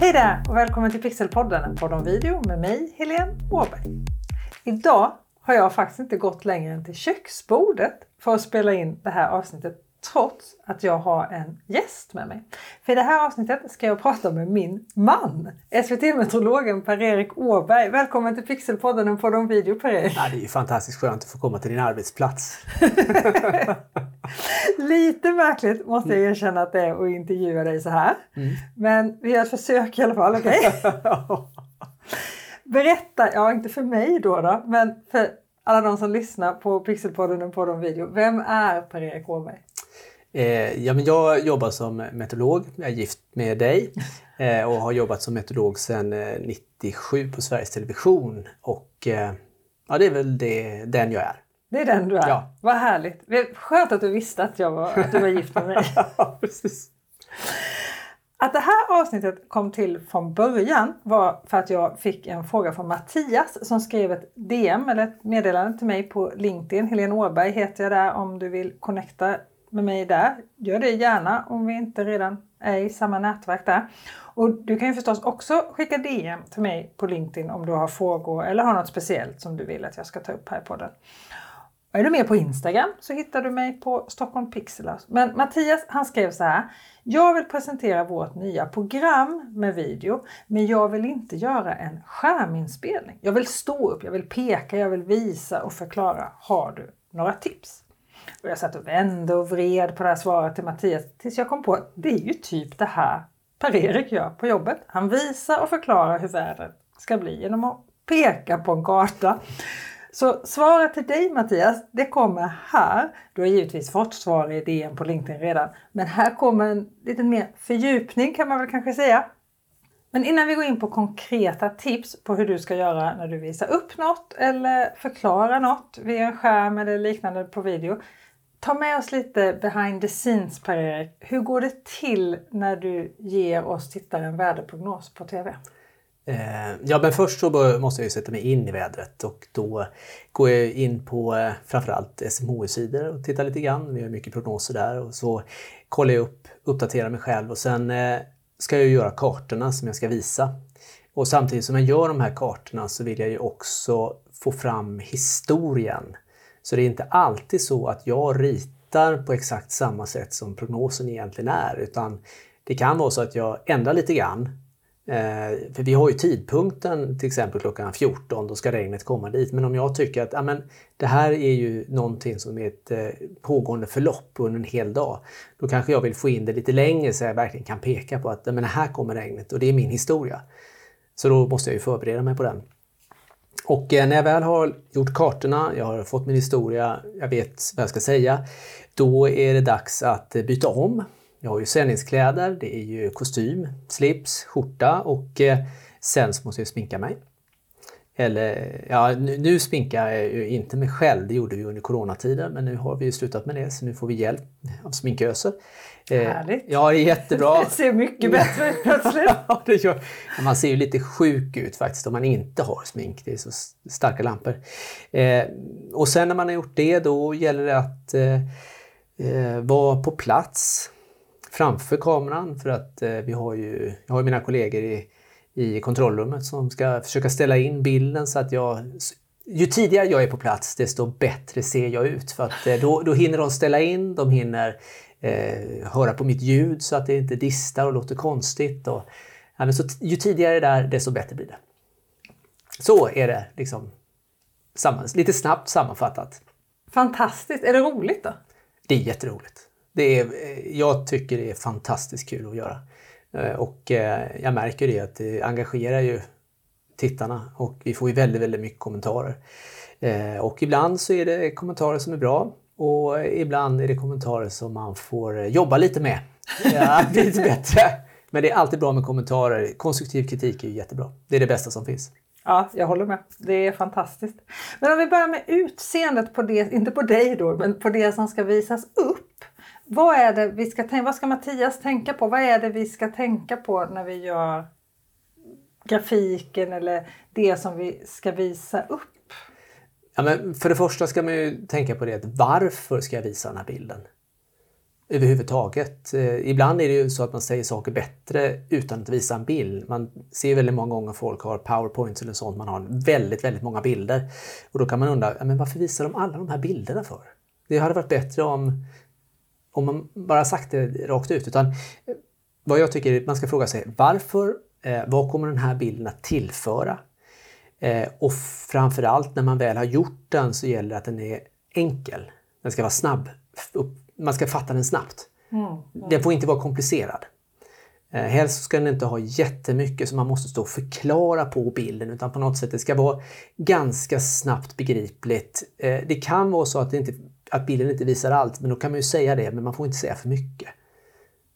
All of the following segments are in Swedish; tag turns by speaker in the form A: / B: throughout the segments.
A: Hej där och välkommen till Pixelpodden, en podd om video med mig, Helene Åberg. Idag har jag faktiskt inte gått längre än till köksbordet för att spela in det här avsnittet trots att jag har en gäst med mig. För i det här avsnittet ska jag prata med min man, SVT-meteorologen Per-Erik Åberg. Välkommen till Pixelpodden, en podd om video Per-Erik.
B: Ja, det är ju fantastiskt skönt att få komma till din arbetsplats.
A: Lite märkligt måste jag erkänna att det är att intervjua dig så här. Mm. Men vi gör ett försök i alla fall, okej? Okay? Berätta, ja inte för mig då, då men för alla de som lyssnar på Pixelpodden och på de video. Vem är Per-Erik Åberg?
B: Eh, ja, men jag jobbar som meteorolog. Jag är gift med dig eh, och har jobbat som meteorolog sedan eh, 97 på Sveriges Television. Och eh, ja, det är väl det, den jag är.
A: Det är den du är? Ja. Vad härligt! Skönt att du visste att, jag var, att du var gift med mig. precis. Att det här avsnittet kom till från början var för att jag fick en fråga från Mattias som skrev ett DM eller ett meddelande till mig på LinkedIn. Helene Åberg heter jag där om du vill connecta med mig där. Gör det gärna om vi inte redan är i samma nätverk där. Och du kan ju förstås också skicka DM till mig på LinkedIn om du har frågor eller har något speciellt som du vill att jag ska ta upp här i podden. Och är du med på Instagram så hittar du mig på Stockholm Pixelars. Men Mattias han skrev så här. Jag vill presentera vårt nya program med video men jag vill inte göra en skärminspelning. Jag vill stå upp, jag vill peka, jag vill visa och förklara. Har du några tips? Och jag satt och vände och vred på det här svaret till Mattias tills jag kom på att det är ju typ det här Per-Erik gör på jobbet. Han visar och förklarar hur vädret ska bli genom att peka på en karta. Så svaret till dig Mattias, det kommer här. Du har givetvis fått svar i DN på LinkedIn redan. Men här kommer en lite mer fördjupning kan man väl kanske säga. Men innan vi går in på konkreta tips på hur du ska göra när du visar upp något eller förklarar något via en skärm eller liknande på video. Ta med oss lite behind the scenes Per-Erik. Hur går det till när du ger oss tittare en väderprognos på TV?
B: Eh, ja, men först så måste jag sätta mig in i vädret och då går jag in på eh, framförallt SMHI-sidor och tittar lite grann. Vi har mycket prognoser där och så kollar jag upp, uppdaterar mig själv och sen eh, ska jag göra kartorna som jag ska visa. Och samtidigt som jag gör de här kartorna så vill jag ju också få fram historien. Så det är inte alltid så att jag ritar på exakt samma sätt som prognosen egentligen är utan det kan vara så att jag ändrar lite grann Eh, för vi har ju tidpunkten till exempel klockan 14, då ska regnet komma dit. Men om jag tycker att amen, det här är ju någonting som är ett eh, pågående förlopp under en hel dag. Då kanske jag vill få in det lite längre så jag verkligen kan peka på att amen, här kommer regnet och det är min historia. Så då måste jag ju förbereda mig på den. Och eh, när jag väl har gjort kartorna, jag har fått min historia, jag vet vad jag ska säga, då är det dags att eh, byta om jag har ju sändningskläder, det är ju kostym, slips, skjorta och eh, sen så måste jag sminka mig. Eller, ja, nu, nu sminkar jag ju inte mig själv, det gjorde vi under coronatiden, men nu har vi ju slutat med det så nu får vi hjälp av sminköser.
A: Eh, Härligt!
B: Ja, det är jättebra.
A: Det ser mycket bättre ut plötsligt.
B: ja, det gör. Man ser ju lite sjuk ut faktiskt om man inte har smink, det är så starka lampor. Eh, och sen när man har gjort det då gäller det att eh, eh vara på plats framför kameran för att eh, vi har ju, jag har mina kollegor i, i kontrollrummet som ska försöka ställa in bilden så att jag ju tidigare jag är på plats desto bättre ser jag ut för att eh, då, då hinner de ställa in, de hinner eh, höra på mitt ljud så att det inte distar och låter konstigt. Och, ja, så, ju tidigare där desto bättre blir det. Så är det liksom samman, lite snabbt sammanfattat.
A: Fantastiskt! Är det roligt då?
B: Det är jätteroligt. Det är, jag tycker det är fantastiskt kul att göra. Eh, och eh, jag märker det att det engagerar ju tittarna och vi får ju väldigt, väldigt mycket kommentarer. Eh, och ibland så är det kommentarer som är bra och ibland är det kommentarer som man får jobba lite med. Ja, bli lite bättre. Men det är alltid bra med kommentarer. Konstruktiv kritik är ju jättebra. Det är det bästa som finns.
A: Ja, jag håller med. Det är fantastiskt. Men om vi börjar med utseendet på det, inte på dig då, men på det som ska visas upp. Vad är det vi ska tänka, vad ska Mattias tänka på? Vad är det vi ska tänka på när vi gör grafiken eller det som vi ska visa upp?
B: Ja, men för det första ska man ju tänka på det, varför ska jag visa den här bilden? överhuvudtaget. Eh, ibland är det ju så att man säger saker bättre utan att visa en bild. Man ser väldigt många gånger folk har powerpoints eller sånt, man har väldigt, väldigt många bilder. Och då kan man undra, men varför visar de alla de här bilderna för? Det hade varit bättre om, om man bara sagt det rakt ut. Utan eh, vad jag tycker man ska fråga sig, varför? Eh, vad kommer den här bilden att tillföra? Eh, och framförallt när man väl har gjort den så gäller det att den är enkel. Den ska vara snabb. Man ska fatta den snabbt. Mm, mm. Den får inte vara komplicerad. Eh, helst ska den inte ha jättemycket som man måste stå och förklara på bilden utan på något sätt det ska vara ganska snabbt begripligt. Eh, det kan vara så att, inte, att bilden inte visar allt men då kan man ju säga det men man får inte säga för mycket.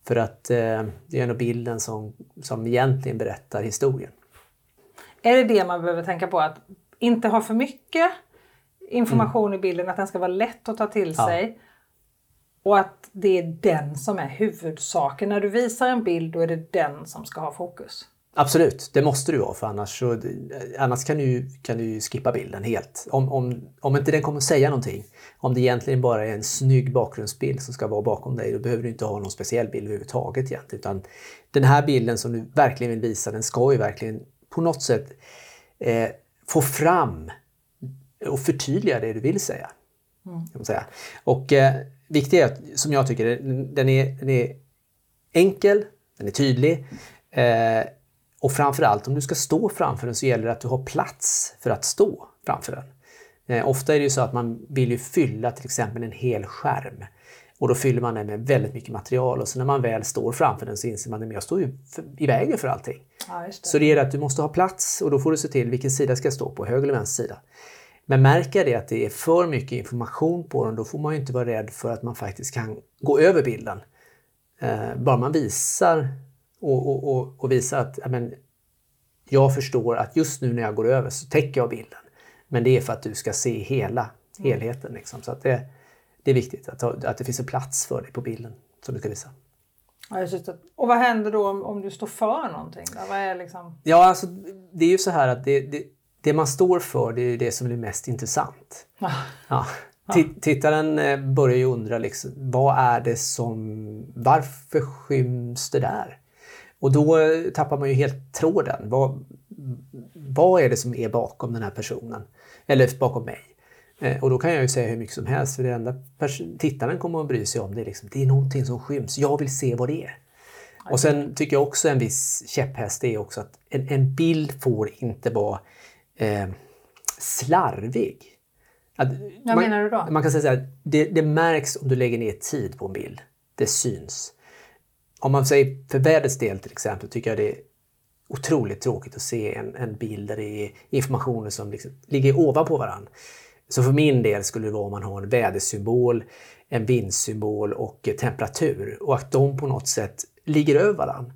B: För att eh, det är ändå bilden som, som egentligen berättar historien.
A: Är det det man behöver tänka på? Att inte ha för mycket information mm. i bilden, att den ska vara lätt att ta till sig. Ja. Och att det är den som är huvudsaken. När du visar en bild då är det den som ska ha fokus.
B: Absolut, det måste du ha för annars, så, annars kan, du, kan du skippa bilden helt. Om, om, om inte den kommer säga någonting, om det egentligen bara är en snygg bakgrundsbild som ska vara bakom dig, då behöver du inte ha någon speciell bild överhuvudtaget egentligen. Utan den här bilden som du verkligen vill visa, den ska ju verkligen på något sätt eh, få fram och förtydliga det du vill säga. Mm. Säga. Och eh, viktigt är, som jag tycker, den är, den är enkel, den är tydlig eh, och framförallt om du ska stå framför den så gäller det att du har plats för att stå framför den. Eh, ofta är det ju så att man vill ju fylla till exempel en hel skärm och då fyller man den med väldigt mycket material och så när man väl står framför den så inser man att jag står ju i vägen för allting. Ja, det. Så det är att du måste ha plats och då får du se till vilken sida ska jag stå på, höger eller vänster sida. Men märker det att det är för mycket information på den, då får man ju inte vara rädd för att man faktiskt kan gå över bilden. Eh, bara man visar och, och, och, och visar att ja, men, jag förstår att just nu när jag går över så täcker jag bilden. Men det är för att du ska se hela mm. helheten. Liksom. Så att det, det är viktigt att, att det finns en plats för dig på bilden som du ska visa.
A: Ja, och vad händer då om, om du står för någonting? Då? Vad är liksom...
B: Ja, alltså, det är ju så här att det, det, det man står för det är det som är mest intressant. Ah. Ja. Tittaren eh, börjar ju undra liksom, vad är det som, varför skyms det där? Och då eh, tappar man ju helt tråden. Vad, vad är det som är bakom den här personen? Eller bakom mig? Eh, och då kan jag ju säga hur mycket som helst för det enda tittaren kommer att bry sig om det är, liksom, det är någonting som skyms. Jag vill se vad det är. Och sen tycker jag också en viss käpphäst är också att en, en bild får inte vara eh, slarvig.
A: Att Vad man, menar du då?
B: Man kan säga så här, det, det, märks om du lägger ner tid på en bild. Det syns. Om man säger för vädrets del till exempel tycker jag det är otroligt tråkigt att se en, en bild där det är informationer som liksom ligger ovanpå varandra. Så för min del skulle det vara om man har en vädersymbol, en vindsymbol och temperatur och att de på något sätt ligger över varandra.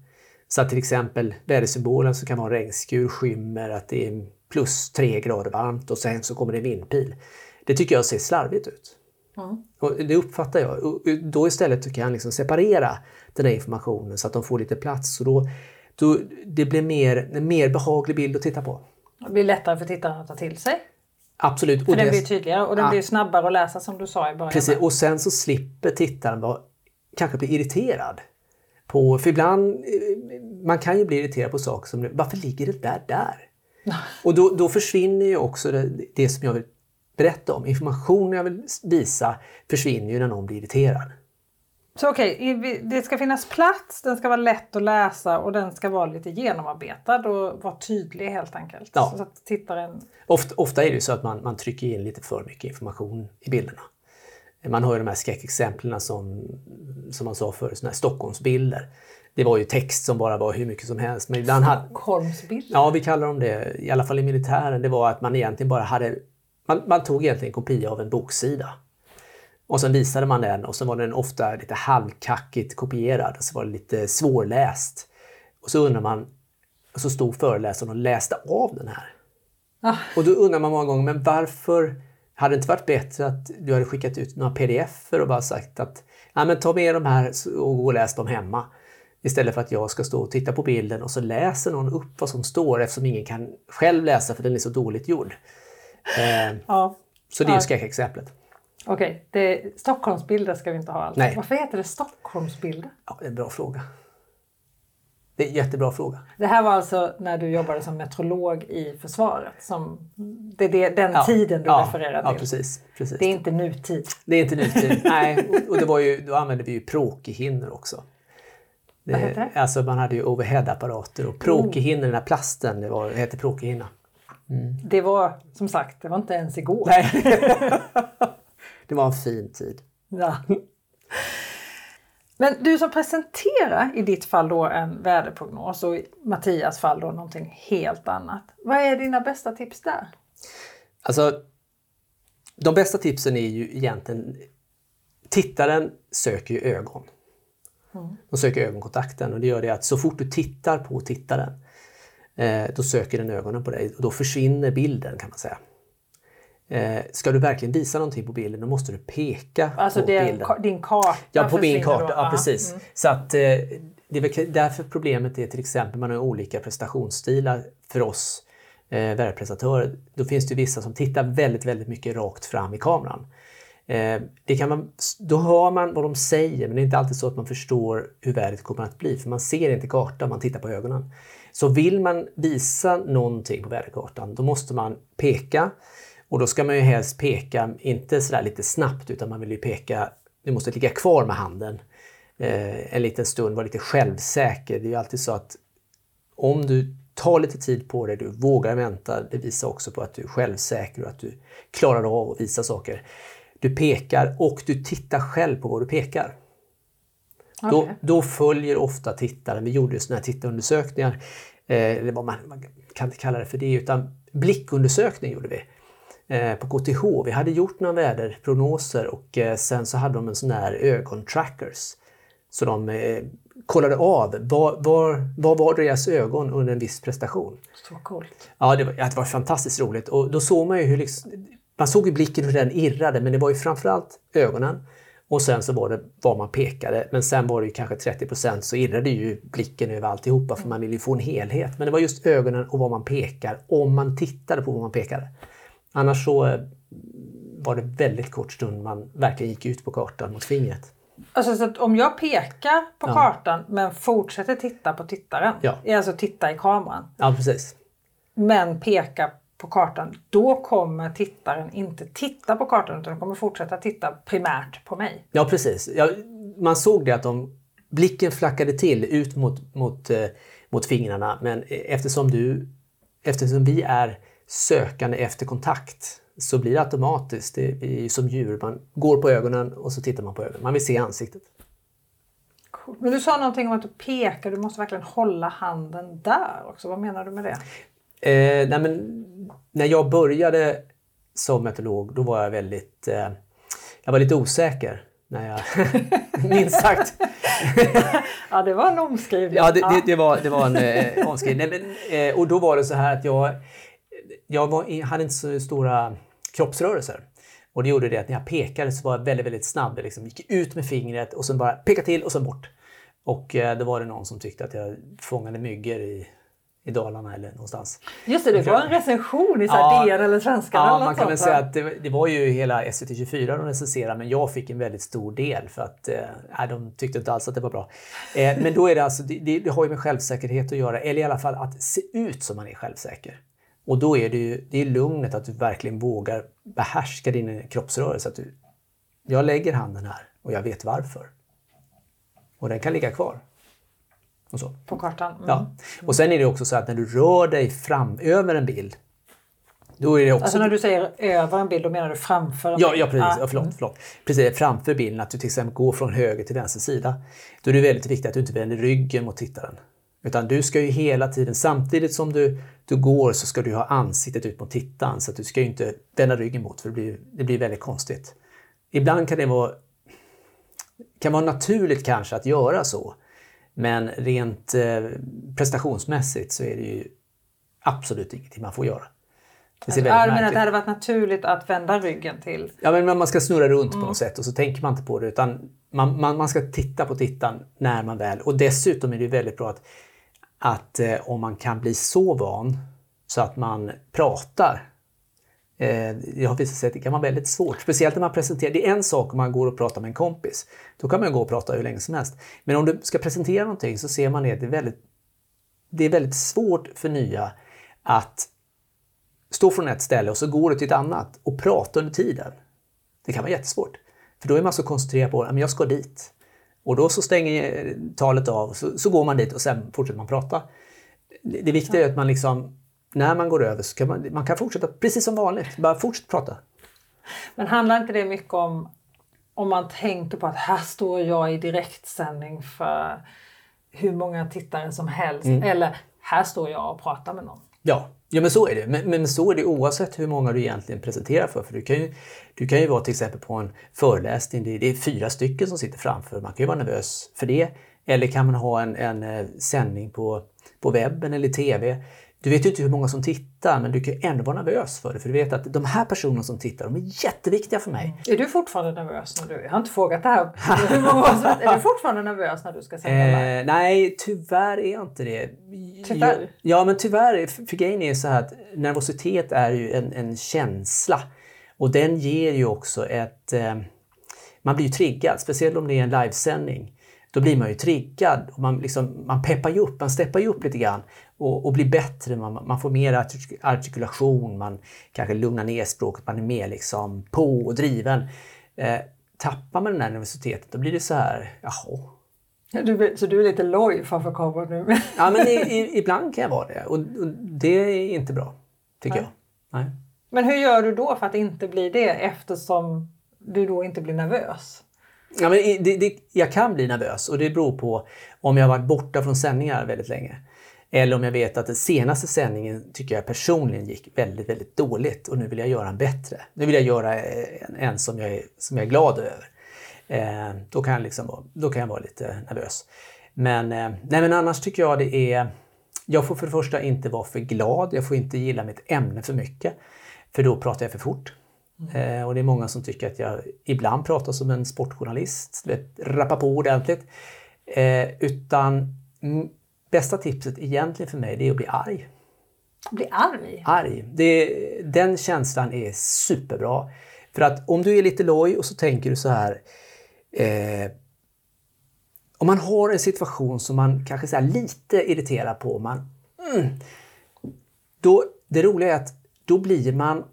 B: Så att till exempel vädersymbolen som kan vara regnskur skymmer att det är plus tre grader varmt och sen så kommer det en vindpil. Det tycker jag ser slarvigt ut. Mm. Och det uppfattar jag. Och då istället kan jag liksom separera den här informationen så att de får lite plats. Och då, då, det blir mer, en mer behaglig bild att titta på.
A: Det blir lättare för tittaren att ta till sig.
B: Absolut.
A: För och den det, blir tydligare och den ja. blir snabbare att läsa som du sa i början.
B: Precis, och sen så slipper tittaren vara, kanske bli irriterad. På, för ibland, eh, man kan ju bli irriterad på saker som varför ligger det där där? Och då, då försvinner ju också det, det, som jag vill berätta om. Informationen jag vill visa försvinner ju när någon blir irriterad.
A: Så okej, okay, det ska finnas plats, den ska vara lätt att läsa och den ska vara lite genomarbetad och vara tydlig helt enkelt. Ja. Så att tittaren...
B: ofta, ofta är det så att man, man trycker in lite för mycket information i bilderna. Man har ju de här skräckexemplen som, som man sa förut, såna här Stockholmsbilder. Det var ju text som bara var hur mycket som helst.
A: Men ibland hade, Stockholmsbilder?
B: Ja, vi kallar dem det, i alla fall i militären. Det var att man egentligen bara hade... Man, man tog egentligen en kopia av en boksida. Och sen visade man den och så var den ofta lite halvkackigt kopierad och så var det lite svårläst. Och så undrar man, och så stod föreläsaren och läste av den här. Ah. Och då undrar man många gånger, men varför hade det inte varit bättre att du hade skickat ut några pdf och bara sagt att ja, men ta med de här och gå och läs dem hemma. Istället för att jag ska stå och titta på bilden och så läser någon upp vad som står eftersom ingen kan själv läsa för den är så dåligt gjord. Eh, ja. Så det är ja. skräckexemplet.
A: Okej, okay, Stockholmsbilder ska vi inte ha alltså.
B: Nej.
A: Varför heter det Stockholmsbilder?
B: Ja, det är en bra fråga. Det är en jättebra fråga.
A: Det här var alltså när du jobbade som meteorolog i försvaret? Som, det är det, den
B: ja,
A: tiden du
B: ja,
A: refererar till?
B: Ja, precis, precis.
A: Det är inte nutid?
B: Det är inte nutid, nej. Och det var ju, då använde vi ju pråkehinnor också.
A: Det, Vad heter det?
B: Alltså man hade ju overheadapparater och pråkehinnor, den här plasten, det, var, det hette pråkehinna.
A: Mm. Det var som sagt, det var inte ens igår.
B: Nej. det var en fin tid.
A: Ja. Men du som presenterar i ditt fall då en väderprognos och i Mattias fall då någonting helt annat. Vad är dina bästa tips där?
B: Alltså, de bästa tipsen är ju egentligen Tittaren söker ju ögon. Mm. De söker ögonkontakten och det gör det att så fort du tittar på tittaren då söker den ögonen på dig och då försvinner bilden kan man säga. Eh, ska du verkligen visa någonting på bilden då måste du peka
A: alltså
B: på
A: det
B: bilden.
A: din karta
B: Ja, på min karta.
A: Då.
B: Ja, precis. Mm. Så att, eh, det är därför problemet är till exempel man har olika prestationsstilar för oss eh, väderprestatörer. Då finns det vissa som tittar väldigt, väldigt mycket rakt fram i kameran. Eh, det kan man, då hör man vad de säger men det är inte alltid så att man förstår hur vädret kommer att bli för man ser inte kartan, man tittar på ögonen. Så vill man visa någonting på väderkartan då måste man peka och då ska man ju helst peka, inte sådär lite snabbt, utan man vill ju peka, du måste ligga kvar med handen eh, en liten stund, vara lite självsäker. Det är ju alltid så att om du tar lite tid på dig, du vågar vänta, det visar också på att du är självsäker och att du klarar av att visa saker. Du pekar och du tittar själv på vad du pekar. Okay. Då, då, följer ofta tittaren, vi gjorde sådana här tittarundersökningar, eh, eller vad man, man kan inte kalla det för det, utan blickundersökning gjorde vi. Eh, på KTH. Vi hade gjort några väderprognoser och eh, sen så hade de en sån här ögontrackers. Så de eh, kollade av vad, var, vad var deras ögon under en viss prestation.
A: Så coolt!
B: Ja, det var, det var fantastiskt roligt och då såg man ju hur liksom, man såg i blicken hur den irrade men det var ju framförallt ögonen. Och sen så var det var man pekade men sen var det ju kanske 30% så irrade ju blicken över alltihopa för man ville ju få en helhet. Men det var just ögonen och vad man pekar om man tittade på vad man pekade. Annars så eh, var det väldigt kort stund man verkligen gick ut på kartan mot fingret.
A: Alltså så om jag pekar på ja. kartan men fortsätter titta på tittaren, ja. alltså titta i kameran.
B: Ja, precis.
A: Men peka på kartan, då kommer tittaren inte titta på kartan utan de kommer fortsätta titta primärt på mig.
B: Ja, precis. Ja, man såg det att de, blicken flackade till ut mot, mot, eh, mot fingrarna men eftersom du, eftersom vi är sökande efter kontakt så blir det automatiskt. Det är som djur, man går på ögonen och så tittar man på ögonen. Man vill se ansiktet.
A: Men du sa någonting om att du pekar, du måste verkligen hålla handen där också. Vad menar du med det?
B: Eh, nej men, när jag började som meteorolog då var jag väldigt eh, jag var lite osäker. När jag, minst sagt.
A: ja, det var en omskrivning.
B: Ja, det, det, det var, det var en eh, omskrivning. Nej, men, eh, och då var det så här att jag jag var, hade inte så stora kroppsrörelser. Och det gjorde det att när jag pekade så var jag väldigt, väldigt snabb. Jag liksom gick ut med fingret och sen bara peka till och sen bort. Och eh, då var det någon som tyckte att jag fångade myggor i, i Dalarna eller någonstans.
A: Just det, det var en recension i ja, DN eller Svenskan
B: Ja,
A: eller
B: man kan väl säga att det, det, var ju hela SVT24 de recenserade men jag fick en väldigt stor del för att eh, de tyckte inte alls att det var bra. Eh, men då är det alltså, det, det, har ju med självsäkerhet att göra, eller i alla fall att se ut som man är självsäker. Och då är det ju det är lugnet att du verkligen vågar behärska din kroppsrörelse. Att du, jag lägger handen här och jag vet varför. Och den kan ligga kvar. Och så.
A: På kartan? Mm.
B: Ja. Och sen är det också så att när du rör dig fram över en bild då är det också...
A: Alltså när du säger över en bild, då menar du framför en
B: ja, bild? Ja, precis. Ah. Ja, förlåt, förlåt. Precis, framför bilden, att du till exempel går från höger till vänster sida. Då är det väldigt viktigt att du inte vänder ryggen mot tittaren. Utan du ska ju hela tiden, samtidigt som du, du går så ska du ha ansiktet ut mot tittaren så att du ska ju inte vända ryggen mot för det blir, det blir väldigt konstigt. Ibland kan det vara, kan vara naturligt kanske att göra så. Men rent eh, prestationsmässigt så är det ju absolut ingenting man får göra.
A: Det ser väldigt men att det hade varit naturligt att vända ryggen till?
B: Ja, men man ska snurra runt mm. på något sätt och så tänker man inte på det utan man, man, man ska titta på tittaren när man väl... Och dessutom är det väldigt bra att att eh, om man kan bli så van så att man pratar Eh, jag har visat sig att det kan vara väldigt svårt. Speciellt när man presenterar. Det är en sak om man går och pratar med en kompis. Då kan man gå och prata hur länge som helst. Men om du ska presentera någonting så ser man det, det är väldigt, det är väldigt svårt för nya att stå från ett ställe och så går du till ett annat och prata under tiden. Det kan vara jättesvårt. För då är man så koncentrerad på att jag ska dit. Och då så stänger eh, talet av, så, så går man dit och sen fortsätter man prata. Det, det viktiga är att man liksom när man går över så kan man, man kan fortsätta precis som vanligt, bara fortsätta prata.
A: Men handlar inte det mycket om om man tänker på att här står jag i direktsändning för hur många tittare som helst mm. eller här står jag och pratar med någon.
B: Ja, ja men så är det. Men, men så är det oavsett hur många du egentligen presenterar för. För du kan ju, du kan ju vara till exempel på en föreläsning, det är, det är fyra stycken som sitter framför. Man kan ju vara nervös för det. Eller kan man ha en, en eh, sändning på, på webben eller TV du vet ju inte hur många som tittar, men du kan ändå vara nervös för det. För du vet att de här personerna som tittar, de är jätteviktiga för mig.
A: Är du fortfarande nervös? När du, jag har inte frågat det här. Är du fortfarande nervös när du ska sända live?
B: Eh, nej, tyvärr är jag inte det.
A: Tyvärr?
B: Ja, men tyvärr. För grejen är så här att nervositet är ju en, en känsla. Och den ger ju också ett... Eh, man blir ju triggad, speciellt om det är en livesändning då blir man ju triggad. Och man, liksom, man peppar ju upp, man steppar ju upp lite grann och, och blir bättre. Man, man får mer artikulation, man kanske lugnar ner språket, man är mer liksom på och driven. Eh, tappar man den här nervositeten då blir det så här, jaha.
A: Du, så du är lite loj framför kameran nu?
B: ja, men i, i, ibland kan jag vara det och, och det är inte bra, tycker Nej. jag. Nej.
A: Men hur gör du då för att inte bli det eftersom du då inte blir nervös?
B: Ja, men det, det, jag kan bli nervös och det beror på om jag har varit borta från sändningar väldigt länge. Eller om jag vet att den senaste sändningen tycker jag personligen gick väldigt, väldigt dåligt och nu vill jag göra en bättre. Nu vill jag göra eh, en, en som, jag är, som jag är glad över. Eh, då, kan jag liksom, då kan jag vara lite nervös. Men, eh, nej, men annars tycker jag det är... Jag får för det första inte vara för glad, jag får inte gilla mitt ämne för mycket. För då pratar jag för fort. Mm. och det är många som tycker att jag ibland pratar som en sportjournalist, vet, rappar på ordentligt. Eh, utan bästa tipset egentligen för mig det är att bli arg.
A: Bli arg?
B: Arg. Det, den känslan är superbra. För att om du är lite loj och så tänker du så här eh, om man har en situation som man kanske är lite irriterad på, man, mm, då, det roliga är att då blir man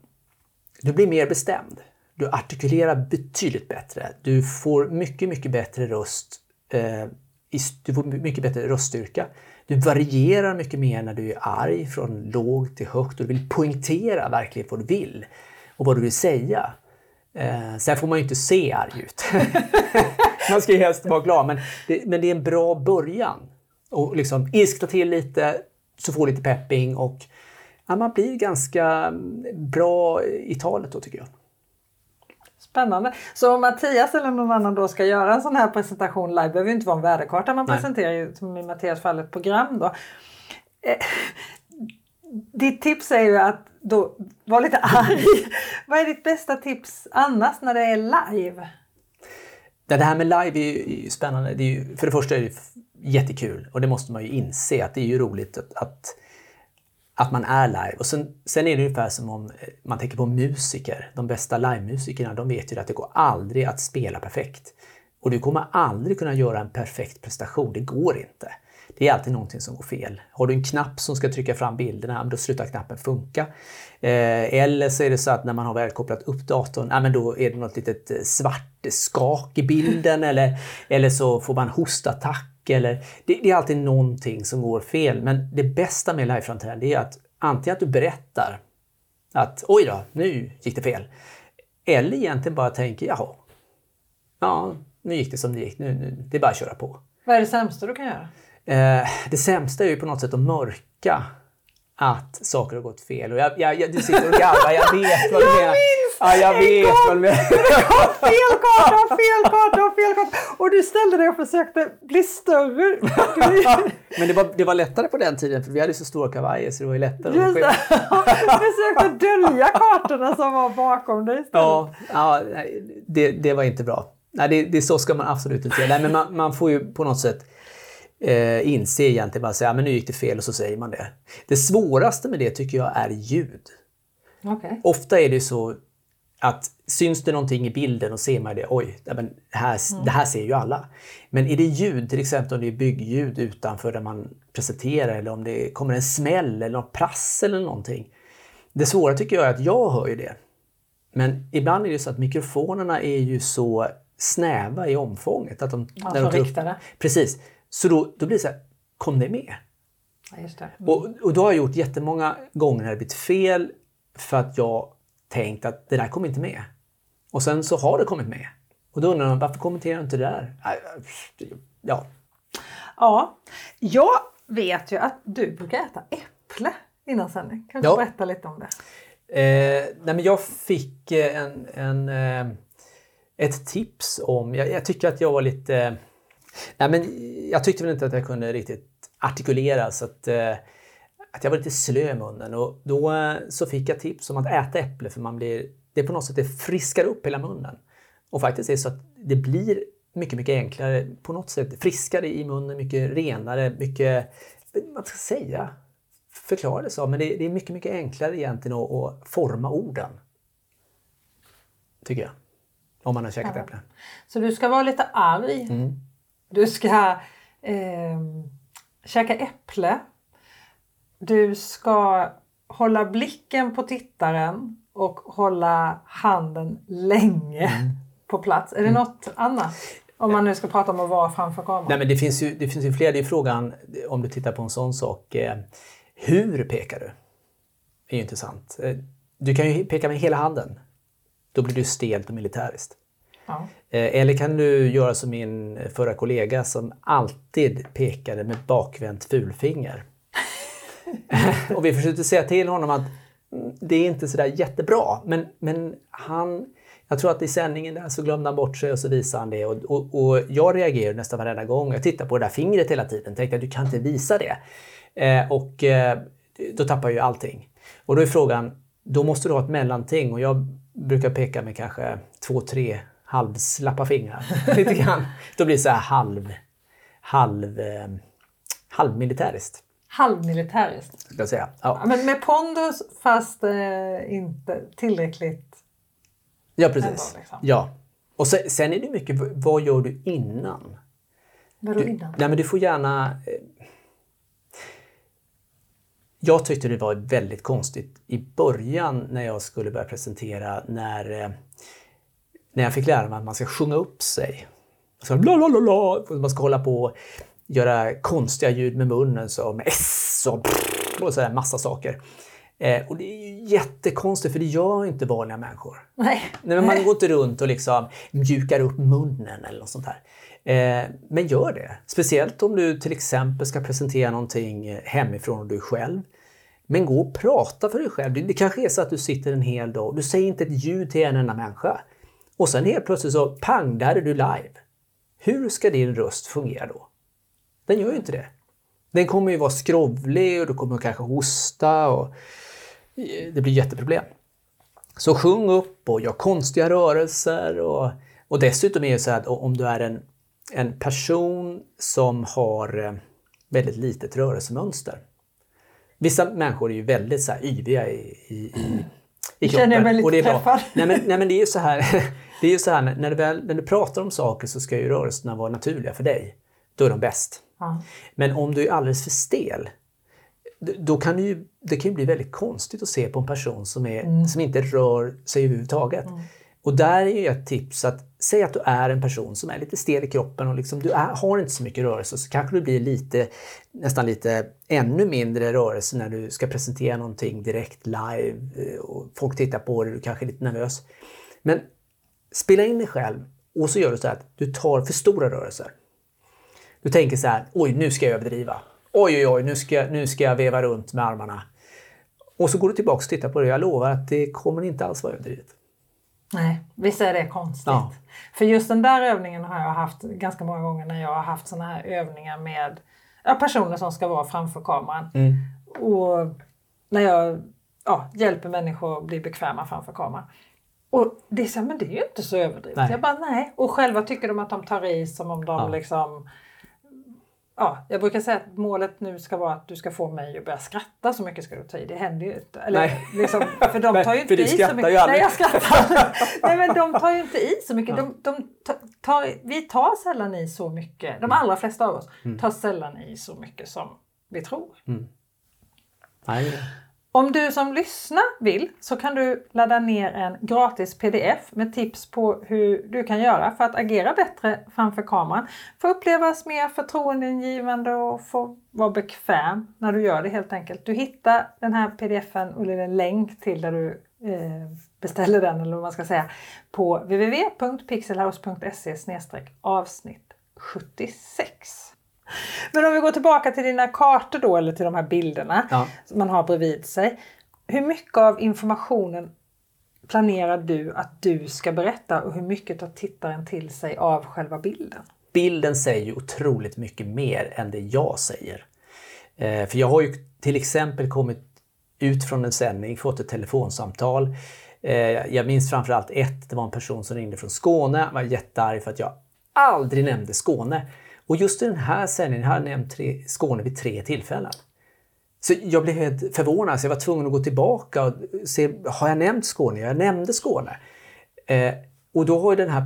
B: du blir mer bestämd. Du artikulerar betydligt bättre. Du får mycket, mycket bättre röst. Eh, du får mycket bättre röststyrka. Du varierar mycket mer när du är arg, från låg till högt och du vill poängtera verkligen vad du vill och vad du vill säga. Eh, sen får man ju inte se arg ut. man ska ju helst vara glad, men det, men det är en bra början. Och liksom ilskna till lite, så får lite pepping och ja, man blir ganska bra i talet då tycker jag.
A: Spännande. Så om Mattias eller någon annan då ska göra en sån här presentation live, behöver inte vara en värdekarta, man Nej. presenterar ju som i Mattias fall ett program då. Eh, ditt tips är ju att då vara lite arg. Vad är ditt bästa tips annars när det är live?
B: Det här med live är ju, spännande. Det är ju, för det första är det jättekul och det måste man ju inse att det är ju roligt att, att att man är live. Och sen, sen är det ungefär som om eh, man tänker på musiker. De bästa livemusikerna, de vet ju att det går aldrig att spela perfekt. Och du kommer aldrig kunna göra en perfekt prestation, det går inte. Det är alltid någonting som går fel. Har du en knapp som ska trycka fram bilderna, då slutar knappen funka. Eh, eller så är det så att när man har väl kopplat upp datorn, då är det något litet eh, svart skak i bilden eller, eller så får man hostattack eller det, det, är alltid någonting som går fel. Men det bästa med liveframträdande är att antingen att du berättar att oj då, nu gick det fel. Eller egentligen bara tänker jaha, ja, nu gick det som det gick, nu, nu, det är bara att köra på.
A: Vad är det sämsta du kan göra?
B: Eh, det sämsta är ju på något sätt att mörka att saker har gått fel. Och jag, jag, jag, du sitter och garvar, jag vet vad du menar. Ja, jag vet du menar.
A: fel karta, fel karta, fel karta. Och du ställde dig och försökte bli större.
B: Men det var, det var lättare på den tiden för vi hade så stora kavajer så det var ju lättare
A: Just Du försökte dölja kartorna som var bakom dig istället.
B: Ja, ja det, det var inte bra. Nej, det, det, så ska man absolut inte göra. Nej, men man, man får ju på något sätt eh, inse egentligen bara säga men nu gick det fel och så säger man det. Det svåraste med det tycker jag är ljud.
A: Okay.
B: Ofta är det så att syns det någonting i bilden och ser man det, oj, men det, här, mm. det här ser ju alla. Men är det ljud, till exempel om det är byggljud utanför där man presenterar eller om det kommer en smäll eller något prassel eller någonting. Det svåra tycker jag är att jag hör ju det. Men ibland är det så att mikrofonerna är ju så snäva i omfånget. Att de,
A: alltså när de?
B: Precis. Så då, då blir det så här, kom det med?
A: Ja, det.
B: Mm. Och, och då har jag gjort jättemånga gånger när det blivit fel för att jag tänkt att det där kommer inte med. Och sen så har det kommit med. Och då undrar man varför kommenterar du inte det där? Ja.
A: Ja, jag vet ju att du brukar äta äpple innan sändning. Kan du ja. berätta lite om det?
B: Eh, nej men jag fick eh, en, en, eh, ett tips om, jag, jag, tycker att jag var lite, nej men jag tyckte väl inte att jag kunde riktigt artikulera så att eh, att jag var lite slö i munnen och då eh, så fick jag tips om att äta äpple för man blir, det på något sätt det friskar upp hela munnen. Och faktiskt är det så att det blir mycket, mycket enklare, på något sätt friskare i munnen, mycket renare, mycket, vad ska jag säga, förklara det så, men det, det, är mycket, mycket enklare egentligen att, att, forma orden. Tycker jag. Om man har käkat ja. äpple.
A: Så du ska vara lite arg. Mm. Du ska eh, käka äpple du ska hålla blicken på tittaren och hålla handen länge mm. på plats. Är det mm. något annat? Om man nu ska prata om att vara framför kameran.
B: Nej, men det finns ju, det finns ju fler. Det är frågan, om du tittar på en sån sak, eh, hur pekar du? Det är ju intressant. Eh, du kan ju peka med hela handen. Då blir det stelt och militäriskt. Ja. Eh, eller kan du göra som min förra kollega som alltid pekade med bakvänt fulfinger. Och vi försökte säga till honom att det är inte sådär jättebra. Men, men han, jag tror att i sändningen där så glömde han bort sig och så visade han det. Och, och, och jag reagerade nästan varenda gång. Jag tittade på det där fingret hela tiden. Tänkte att du kan inte visa det. Eh, och eh, då tappar jag ju allting. Och då är frågan, då måste du ha ett mellanting. Och jag brukar peka med kanske två, tre halvslappa fingrar. Lite grann. Då blir det så här halv, halv, eh, halvmilitäriskt
A: halvmilitäriskt.
B: Ska jag säga. Ja.
A: Men med pondus fast eh, inte tillräckligt.
B: Ja precis. Ändå, liksom. Ja. Och sen, sen, är det mycket, vad gör du innan?
A: Vadå innan?
B: Nej men du får gärna... Eh, jag tyckte det var väldigt konstigt i början när jag skulle börja presentera när, eh, när jag fick lära mig att man ska sjunga upp sig. Så, bla, bla, bla, bla. Man ska hålla på göra konstiga ljud med munnen med S och, och sådär massa saker. Eh, och det är jättekonstigt för det gör inte vanliga människor.
A: Nej.
B: Nej men man går inte runt och liksom mjukar upp munnen eller något sånt här. Eh, men gör det. Speciellt om du till exempel ska presentera någonting hemifrån och du är själv. Men gå och prata för dig själv. Det, det kanske är så att du sitter en hel dag och du säger inte ett ljud till en enda människa. Och sen helt plötsligt så pang, där är du live. Hur ska din röst fungera då? Den gör ju inte det. Den kommer ju vara skrovlig och du kommer kanske hosta och det blir jätteproblem. Så sjung upp och gör konstiga rörelser och, och dessutom är det så att om du är en, en person som har eh, väldigt litet rörelsemönster. Vissa människor är ju väldigt så här yviga i, i, i, i kroppen.
A: Känner mig lite
B: och det är
A: träffad.
B: Nej men, nej men det är ju så här, det är så här när, du väl, när du pratar om saker så ska ju rörelserna vara naturliga för dig. Då är de bäst. Ja. Men om du är alldeles för stel, då kan det ju, det kan ju bli väldigt konstigt att se på en person som, är, mm. som inte rör sig överhuvudtaget. Mm. Och där är ju ett tips att säg att du är en person som är lite stel i kroppen och liksom, du är, har inte så mycket rörelse så kanske du blir lite, nästan lite ännu mindre rörelse när du ska presentera någonting direkt live eh, och folk tittar på dig, du kanske är lite nervös. Men spela in dig själv och så gör du så att du tar för stora rörelser. Du tänker så här, oj nu ska jag överdriva. Oj, oj, oj, nu ska, nu ska jag veva runt med armarna. Och så går du tillbaka och tittar på det. Jag lovar att det kommer inte alls vara överdrivet.
A: Nej, visst är det konstigt. Ja. För just den där övningen har jag haft ganska många gånger när jag har haft såna här övningar med ja, personer som ska vara framför kameran. Mm. Och när jag ja, hjälper människor att bli bekväma framför kameran. Och det är så men det är ju inte så överdrivet. Nej. Jag bara nej. Och själva tycker de att de tar i som om de ja. liksom ja, jag brukar säga att målet nu ska vara att du ska få mig att börja skratta så mycket ska du ta i. Det händer ju inte. Eller,
B: Nej.
A: Liksom, för de tar ju inte i så mycket. Nej, jag skrattar. Nej, men de tar ju inte i så mycket. De, de ta- tar, vi tar sällan i så mycket. De allra flesta av oss
B: Mm.
A: tar sällan i så mycket som vi tror.
B: Nej.
A: Om du som lyssnar vill så kan du ladda ner en gratis pdf med tips på hur du kan göra för att agera bättre framför kameran. Få upplevas mer förtroendeingivande och få vara bekväm när du gör det helt enkelt. Du hittar den här pdfen och en länk till där du eh, beställer den eller vad man ska säga på www.pixelhouse.se avsnitt 76. Men om vi går tillbaka till dina kartor då eller till de här bilderna
B: Ja.
A: som man har bredvid sig. Hur mycket av informationen planerar du att du ska berätta och hur mycket tar tittaren till sig av själva bilden?
B: Bilden säger ju otroligt mycket mer än det jag säger. Eh, för jag har ju till exempel kommit ut från en sändning, fått ett telefonsamtal. Eh, jag minns framförallt ett, det var en person som ringde från Skåne, var jättearg för att jag aldrig nämnde Skåne. Och just i den här sändningen har jag nämnt tre, Skåne vid tre tillfällen. Så jag blev helt förvånad, så jag var tvungen att gå tillbaka och se, har jag nämnt Skåne? Jag nämnde Skåne. Eh, och då har ju den här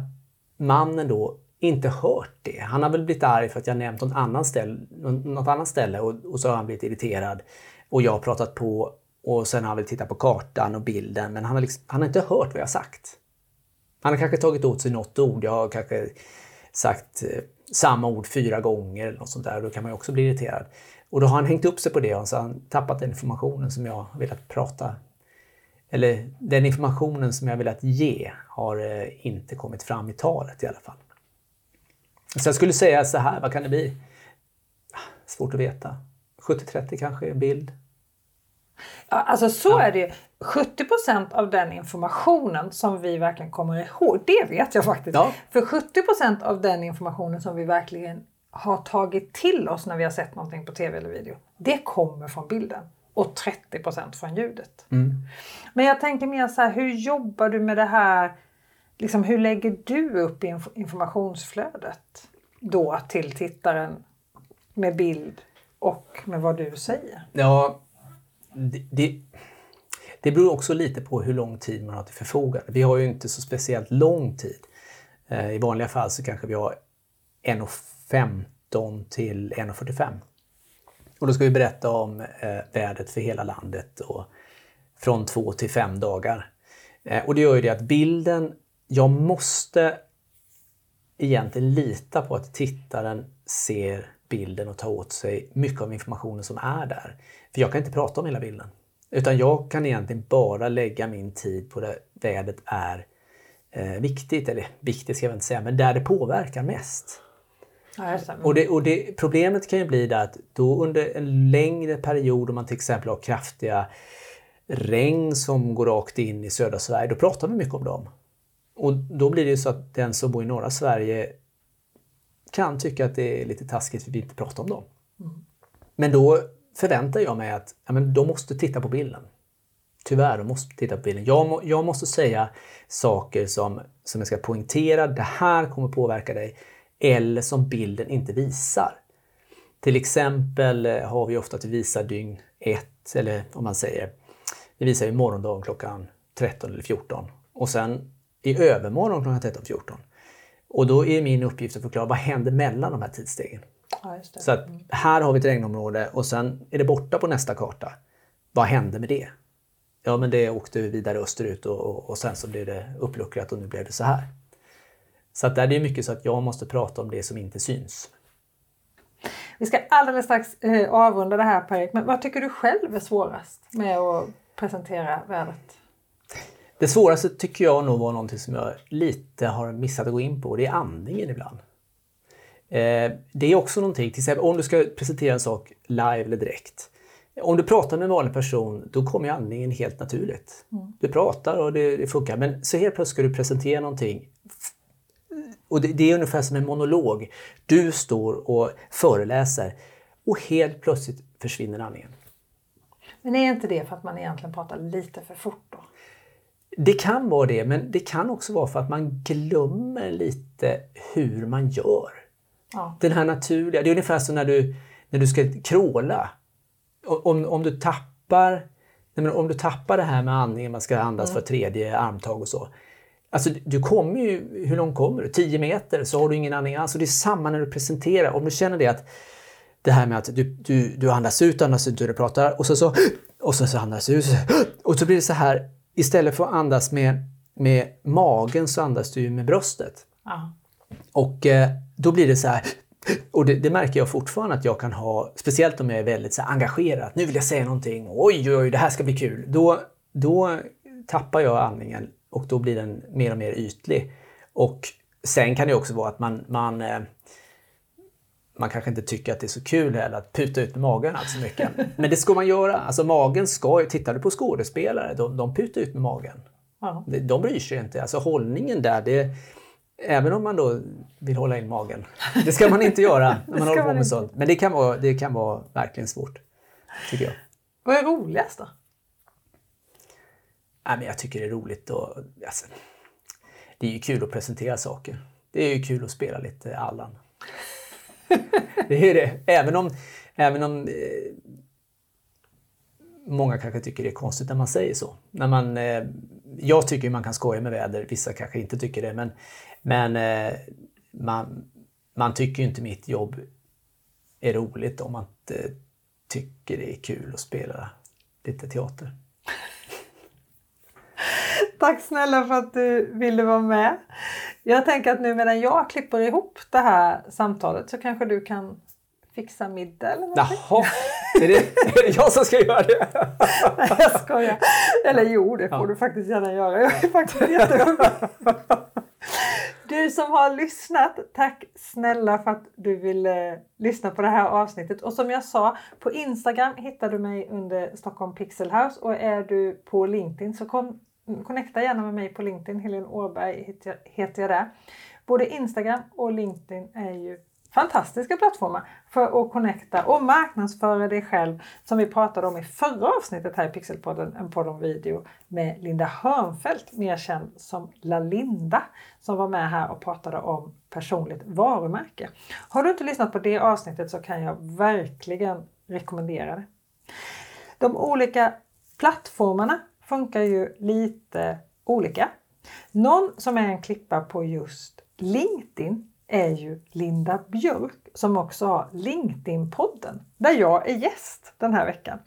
B: mannen då inte hört det. Han har väl blivit arg för att jag nämnt något annat ställe, något annat ställe och, och så har han blivit irriterad. Och jag har pratat på och sen har han väl tittat på kartan och bilden men han har, liksom, han har inte hört vad jag har sagt. Han har kanske tagit åt sig något ord. Jag har kanske sagt eh, samma ord fyra gånger eller något sånt där. Då kan man också bli irriterad. Och då har han hängt upp sig på det och så har han tappat den informationen som jag har velat prata eller den informationen som jag velat ge har eh, inte kommit fram i talet i alla fall. Så jag skulle säga så här, vad kan det bli? Ah, Svårt att veta. 70-30 kanske, en bild.
A: Ja, alltså så är det. 70% av den informationen som vi verkligen kommer ihåg, det vet jag faktiskt.
B: Ja.
A: För 70% av den informationen som vi verkligen har tagit till oss när vi har sett någonting på tv eller video, det kommer från bilden. Och 30% från ljudet. Men jag tänker mer så här, hur jobbar du med det här? Liksom, hur lägger du upp inf- informationsflödet då till tittaren med bild och med vad du säger?
B: Ja, det, det, det beror också lite på hur lång tid man har till förfogande. Vi har ju inte så speciellt lång tid. Eh, I vanliga fall så kanske vi har 1.15 till 1.45. Och då ska vi berätta om eh, vädret för hela landet och från två till fem dagar. Eh, och det gör ju det att bilden, jag måste egentligen lita på att tittaren ser bilden och tar åt sig mycket av informationen som är där. För jag kan inte prata om hela bilden. Utan jag kan egentligen bara lägga min tid på det vädret är eh, viktigt, eller viktigt ska jag inte säga, men där det påverkar mest.
A: Ja.
B: Och, det, och det, problemet kan ju bli det att då under en längre period om man till exempel har kraftiga regn som går rakt in i södra Sverige, då pratar vi mycket om dem. Och då blir det ju så att den som bor i norra Sverige kan tycka att det är lite taskigt för vi inte pratar om dem. Men då förväntar jag mig att ja, men de måste titta på bilden. Tyvärr, de måste titta på bilden. Jag, må, jag måste säga saker som, som jag ska poängtera, det här kommer påverka dig, eller som bilden inte visar. Till exempel eh, har vi ofta att vi visar dygn 1, eller om man säger, vi visar ju morgondagen klockan 13 eller 14 och sen i övermorgon klockan 13 14. Och då är min uppgift att förklara vad händer mellan de här tidsstegen.
A: Ja.
B: Så att här har vi ett regnområde och sen är det borta på nästa karta. Vad hände med det? Ja, men det åkte vidare österut och, och, och sen så blev det uppluckrat och nu blev det så här. Så att där är det mycket så att jag måste prata om det som inte syns.
A: Vi ska alldeles strax eh, avrunda det här Per-Erik, men vad tycker du själv är svårast med att presentera vädret?
B: Det svåraste tycker jag nog var någonting som jag lite har missat att gå in på. Det är andningen ibland. Eh, det är också någonting, till exempel om du ska presentera en sak live eller direkt. Om du pratar med en vanlig person, då kommer andningen helt naturligt. Du pratar och det, det funkar, men så helt plötsligt ska du presentera någonting. Och det, det är ungefär som en monolog. Du står och föreläser och helt plötsligt försvinner andningen.
A: Men är inte det för att man egentligen pratar lite för fort då?
B: Det kan vara det, men det kan också vara för att man glömmer lite hur man gör.
A: Ja.
B: Den här naturliga, det är ungefär som när du, när du ska kråla. Om, om du tappar nej om du tappar det här med andningen, man ska andas för tredje armtag och så. Alltså du kommer ju, hur långt kommer du? 10 meter så har du ingen andning alls. Och det är samma när du presenterar. Om du känner det att det här med att du, du, du andas ut, andas ut du pratar och så, så, och så, så andas ut. Och så blir det så här, istället för att andas med, med magen så andas du med bröstet.
A: Ja.
B: Och eh, då blir det så här, och det, det märker jag fortfarande att jag kan ha, speciellt om jag är väldigt så här, engagerad. Nu vill jag säga någonting, oj, oj, oj, det här ska bli kul. Då, då tappar jag andningen och då blir den mer och mer ytlig. Och sen kan det också vara att man, man, eh, man kanske inte tycker att det är så kul heller att puta ut med magen allt så mycket. Men det ska man göra. Alltså magen ska ju, tittar du på skådespelare, de, de putar ut med magen.
A: Ja.
B: De, de bryr sig inte. Alltså hållningen där, det, även om man då vill hålla in magen. Det ska man inte göra när man håller på med sånt. Men det kan, vara, det kan vara verkligen svårt. Tycker jag.
A: Vad är roligast då?
B: Nej, men jag tycker det är roligt och alltså, Det är ju kul att presentera saker. Det är ju kul att spela lite Allan. Det är det. Även om, även om eh, många kanske tycker det är konstigt när man säger så. När man, eh, jag tycker man kan skoja med väder, vissa kanske inte tycker det. Men, men eh, man, man tycker ju inte mitt jobb är roligt om man inte tycker det är kul att spela lite teater.
A: Tack snälla för att du ville vara med. Jag tänker att nu medan jag klipper ihop det här samtalet så kanske du kan fixa middag eller någonting.
B: Jaha, är det, är det jag som ska göra det?
A: Nej, jag skojar. Eller jo, det får
B: Ja.
A: du faktiskt gärna göra. Jag är faktiskt jättehungrig. Du som har lyssnat, tack snälla för att du ville eh, lyssna på det här avsnittet. Och som jag sa, på Instagram hittar du mig under Stockholm Pixel House och är du på LinkedIn så kom, connecta gärna med mig på LinkedIn. Helene Åberg heter jag, heter jag där. Både Instagram och LinkedIn är ju fantastiska plattformar för att connecta och marknadsföra dig själv som vi pratade om i förra avsnittet här i Pixelpodden, en podd om video med Linda Hörnfeldt, mer känd som LaLinda, som var med här och pratade om personligt varumärke. Har du inte lyssnat på det avsnittet så kan jag verkligen rekommendera det. De olika plattformarna funkar ju lite olika. Någon som är en klippa på just LinkedIn är ju Linda Björk som också har LinkedIn-podden där jag är gäst den här veckan.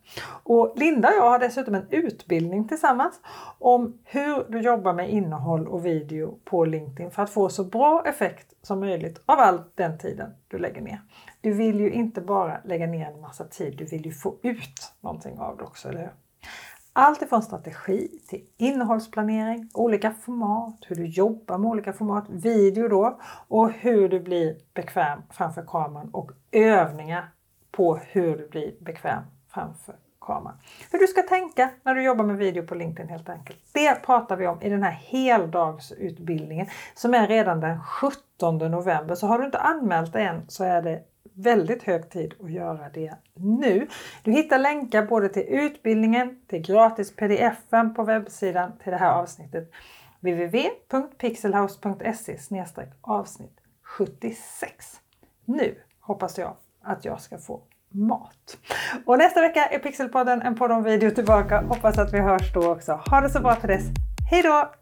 A: Och Linda och jag har dessutom en utbildning tillsammans om hur du jobbar med innehåll och video på LinkedIn för att få så bra effekt som möjligt av all den tiden du lägger ner. Du vill ju inte bara lägga ner en massa tid, du vill ju få ut någonting av det också, eller hur? Allt ifrån strategi till innehållsplanering, olika format, hur du jobbar med olika format, video då och hur du blir bekväm framför kameran och övningar på hur du blir bekväm framför kameran. Hur du ska tänka när du jobbar med video på LinkedIn helt enkelt. Det pratar vi om i den här heldagsutbildningen som är redan den 17 november. Så har du inte anmält dig än så är det väldigt hög tid att göra det nu. Du hittar länkar både till utbildningen, till gratis pdf-en på webbsidan till det här avsnittet www.pixelhouse.se avsnitt 76. Nu hoppas jag att jag ska få mat. Och nästa vecka är Pixelpodden en podd om video tillbaka. Hoppas att vi hörs då också. Ha det så bra till dess. Hej då!